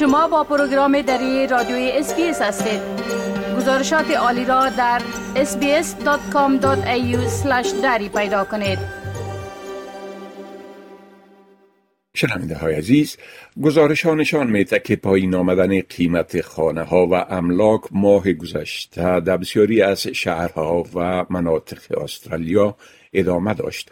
شما با پروگرام دری رادیوی SBS هستید. گزارشات عالی را در sbs.com.au دری پیدا کنید. شنونده های عزیز گزارش ها نشان میده که پایین آمدن قیمت خانه ها و املاک ماه گذشته در بسیاری از شهرها و مناطق استرالیا ادامه داشت.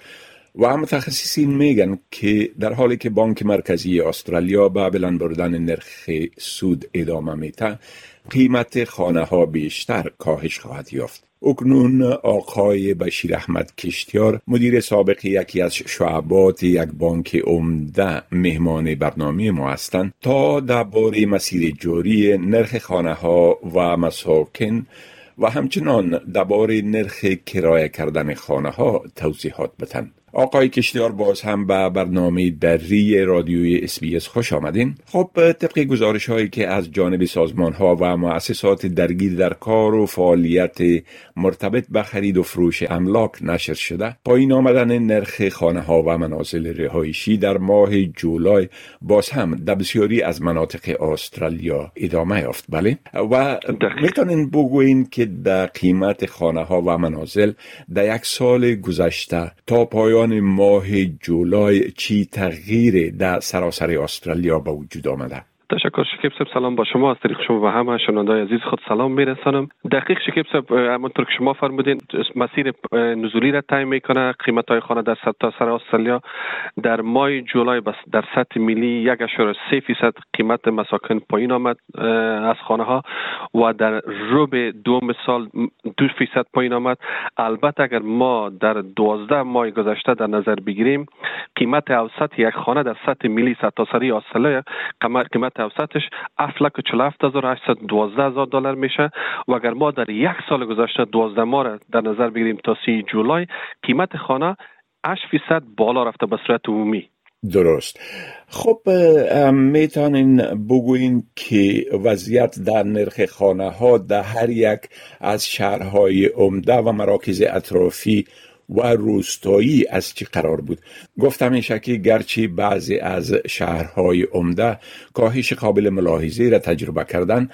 و متخصصین میگن که در حالی که بانک مرکزی استرالیا به بلند بردن نرخ سود ادامه میته قیمت خانه ها بیشتر کاهش خواهد یافت. اکنون آقای بشیر احمد کشتیار مدیر سابق یکی از شعبات یک بانک عمده مهمان برنامه ما هستند. تا درباره مسیر جوری نرخ خانه ها و مساکن و همچنان درباره نرخ کرایه کردن خانه ها توضیحات بتن آقای کشتیار باز هم به برنامه دری رادیوی اس خوش آمدین. خب طبق گزارش هایی که از جانب سازمان ها و مؤسسات درگیر در کار و فعالیت مرتبط به خرید و فروش املاک نشر شده پایین آمدن نرخ خانه ها و منازل رهایشی در ماه جولای باز هم در بسیاری از مناطق استرالیا ادامه یافت. بله؟ و می‌تونین بگوین که در قیمت خانه ها و منازل در یک سال گذشته تا پایان پایان ماه جولای چی تغییر در سراسر استرالیا به وجود آمده؟ تشکر شکیب صاحب سلام با شما از طریق شما و همه شنوندای عزیز خود سلام میرسانم. دقیق شکیب صاحب همونطور که شما فرمودین مسیر نزولی را تعیین می‌کنه. قیمت های خانه در سر استرالیا. در ماه جولای در سطح ملی یک سه فیصد قیمت مساکن پایین آمد از خانه ها و در ربع دوم سال دو فیصد پایین آمد. البته اگر ما در دوازده ماه گذشته در نظر بگیریم قیمت اوسط یک خانه در سطح ملی سرتاسری استرالیا قیمت اوسطش افلک 47812 هزار دلار میشه. و اگر ما در یک سال گذشته 12 ماه را در نظر بگیریم تا 3 جولای قیمت خانه 8 فیصد بالا رفته به صورت عمومی. درست. خب می‌تونین بگوین که وضعیت در نرخ خانه ها در هر یک از شهرهای عمده و مراکز اطرافی و روستایی از چی قرار بود گفتم این شکلی گرچه بعضی از شهرهای عمده کاهش قابل ملاحظه را تجربه کردن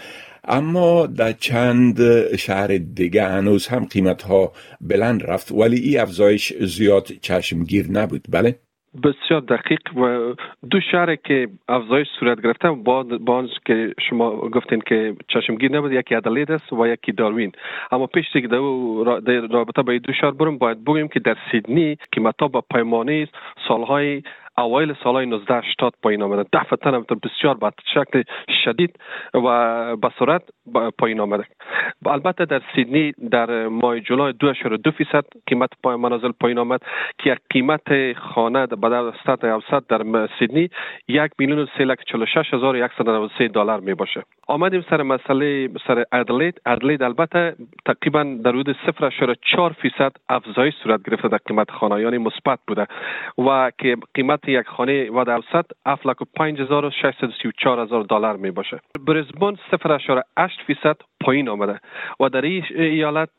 اما در چند شهر دیگه هنوز هم قیمت ها بلند رفت ولی این افزایش زیاد چشمگیر نبود بله؟ بسیار دقیق و دو شهر که افزایش صورت گرفته با که شما گفتین که چشمگیر نبود یکی ادلید است و یکی داروین. اما پیش که در رابطه با دو شهر برم باید بگویم که در سیدنی قیمت ها با پیمانه سالهای اوایل سالهای 1980 پایین آمده دفعتا بسیار به شکل شدید و به سرعت پایین آمده البته در سیدنی در ماه جولای دو فیصد قیمت پای منازل پایین آمد که قیمت خانه به استاد اوسط در سیدنی یک میلیون و سه یک دلار می باشه. آمدیم سر مسئله سر ادلید. ادلید البته تقریبا در حدود چهار فیصد افزایش صورت گرفته در قیمت خانه. یعنی مثبت بوده و که قیمت یک خانه و در اوسط افلک و هزار دلار می باشه. برزبون 0.8 فیصد پایین آمده و در این ایالت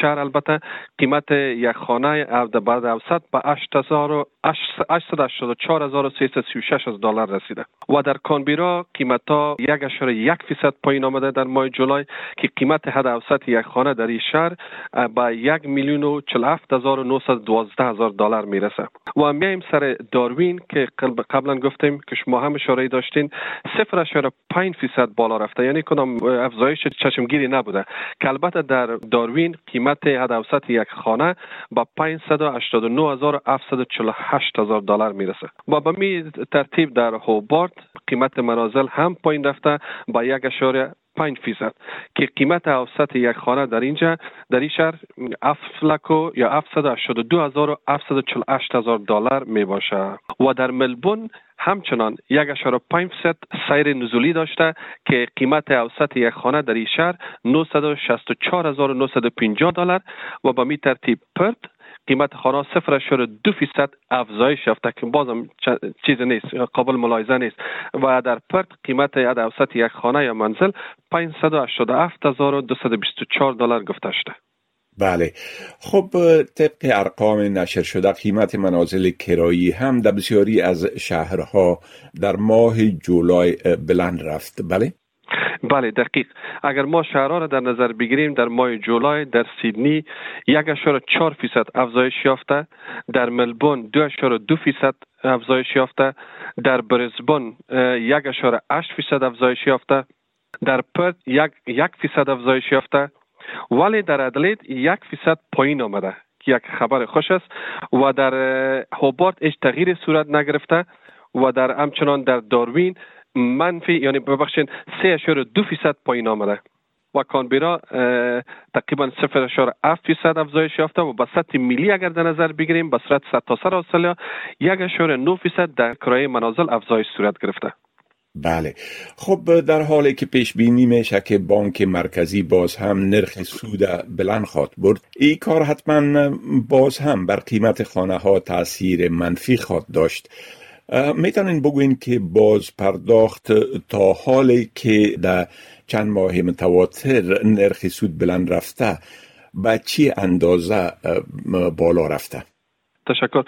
شهر البته قیمت یک خانه بعد اوسط به 884336 دلار رسیده. و در کانبیرا قیمت ها یک یک فیصد پایین آمده در ماه جولای که قیمت حد اوسط یک خانه در این شهر به یک میلیون و هفت هزار و دوازده هزار دلار می‌رسه و میایم سر داروین که قبلا گفتیم که شما هم اشاره داشتین. صفر پنج فیصد بالا رفته. یعنی کنم افزایش چشمگیری نبوده. که البته در داروین قیمت حد اوسط یک خانه با 589748 هزار دلار می‌رسه. و به می ترتیب در هوبارت قیمت منازل هم پایین رفته. با یک اشاره 5 فیصد که قیمت اوسط یک خانه در اینجا در این شهر افلکو یا 782748 هزار دلار می باشه. و در ملبون همچنان یک اشاره 5 فیصد سیر نزولی داشته که قیمت اوسط یک خانه در این شهر 964950 دلار و به می ترتیب پرت قیمت خانه صفر دو فیصد افزایش یافته که بازم چیز نیست. قابل ملاحظه نیست. و در پرت قیمت ید اوسط یک خانه یا منزل 587224 دلار گفته شده. بله. خب طبق ارقام نشر شده قیمت منازل کرایی هم در بسیاری از شهرها در ماه جولای بلند رفت. بله؟ بله دقیق. اگر ما شهرها را در نظر بگیریم در ماه جولای در سیدنی یک چهار فیصد افزایش یافته در ملبون دو دو فیصد افزایش یافته در برزبون یک هشت فیصد افزایش یافته در پرت یک, یک فیصد افزایش یافته. ولی در ادلید یک فیصد پایین آمده که یک خبر خوش است و در هوبارت اش تغییر صورت نگرفته و در همچنان در داروین منفی یعنی ببخشید دو فیصد پایین آمده. و کانبرا تقریبا 0.7 فیصد افزایش یافته و به سطح ملی اگر در نظر بگیریم به صورت سر استرالیا 1.9 فیصد در کرایه منازل افزایش صورت گرفته. بله. خب در حالی که پیش بینی میشه که بانک مرکزی باز هم نرخ سود بلند خواد برد این کار حتما باز هم بر قیمت خانه ها تاثیر منفی خواد داشت. می‌تونین بگوین که باز پرداخت تا حالی که در چند ماه متواتر نرخ سود بلند رفته به چی اندازه بالا رفته؟ تشکر.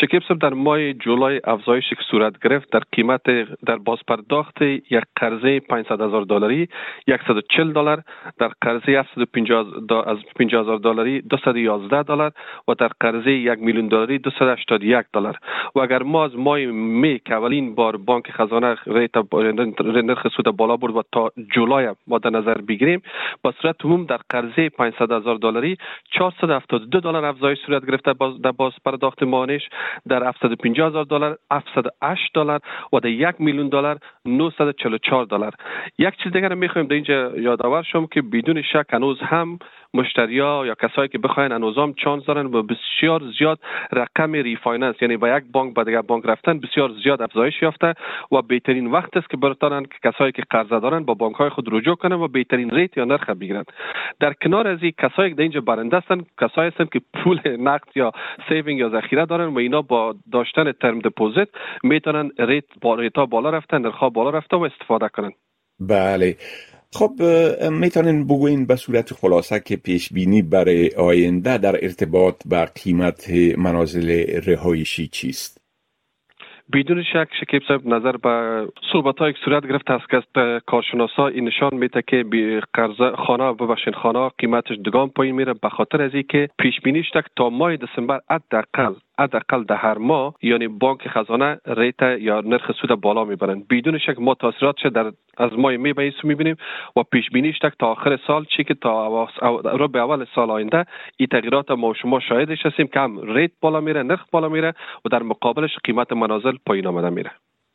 شکیب در ماه جولای افزایش که صورت گرفت. در قیمت در بازپرداخت یک قرضه 500 هزار دلاری 140 دلار. در قرضه 750 از 50 هزار دلاری 211 دلار. و در قرضه یک میلیون دلاری 281 دلار. و اگر ما از ماه می که اولین بار بانک خزانه ریت نرخ سود بالا برد و تا جولای ما در نظر بگیریم با صورت عموم در قرضه 500 هزار دلاری 472 دلار افزایش صورت گرفته در باز پرداخت مانش در 750 هزار دلار 708 دلار و در یک میلیون دلار 944 دلار. یک چیز دیگر می‌خوایم در اینجا یادآور شم که بدون شک هنوز هم مشتریا یا کسایی که بخواین هنوزام چانس دارن و بسیار زیاد رقم refinance یعنی با یک بانک به دیگر بانک رفتن بسیار زیاد افزایش یافته و بهترین وقت است که برتانن که کسایی که قرضه دارن با بانک های خود رجوع کنن و بهترین rate یا نرخ بگیرن. در کنار از این کسایی که اینجا برنده هستن کسایی هستن که پول نقد یا saving یا ذخیره دارن و اینا با داشتن term deposit می‌تونن rate با rate ا بالا رفتن نرخ بالا رفته و استفاده کنن. بله. خب می‌تونین بگوین به صورت خلاصه که پیش بینی برای آینده در ارتباط با قیمت منازل رهایشی چیست؟ بدون شک شکیب صاحب نظر به صحبت های صورت گرفت است که کارشناسا این نشان میده که قرض خانه ببخشین خانه قیمتش دگام پایین میره به خاطر از اینکه پیش بینیش تا ماه دسامبر حداقل حداقل در هر ماه یعنی بانک خزانه ریت یا نرخ سود بالا می‌برن بدون شک ما تاثیراتش در از ماه می به می‌بینیم و پیش بینیش تا آخر سال چی که تا رو به اول سال آینده این تغییرات ما شما شاهدش هستیم. که هم ریت بالا میره نرخ بالا میره و در مقابلش قیمت منازل پایین آمده میره.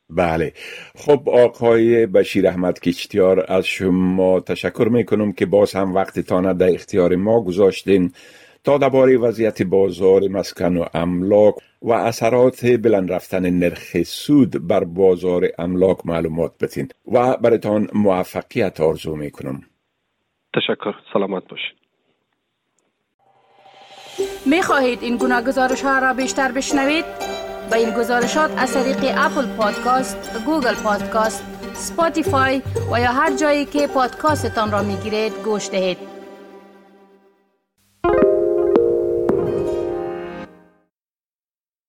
بله. خب آقای بشیر احمد کشتیار از شما تشکر می‌کنم که باز هم وقتتان در اختیار ما گذاشتین. تا درباره وضعیت بازار مسکن و املاک و اثرات بلند رفتن نرخ سود بر بازار املاک معلومات بتین و برتان موفقیت آرزو می کنم تشکر سلامت باشید می خواهید این گونه گزارش ها را بیشتر بشنوید؟ با این گزارشات از طریق Apple Podcast، Google Podcast، Spotify و یا هر جایی که پادکاستتان را می گیرید گوش دهید.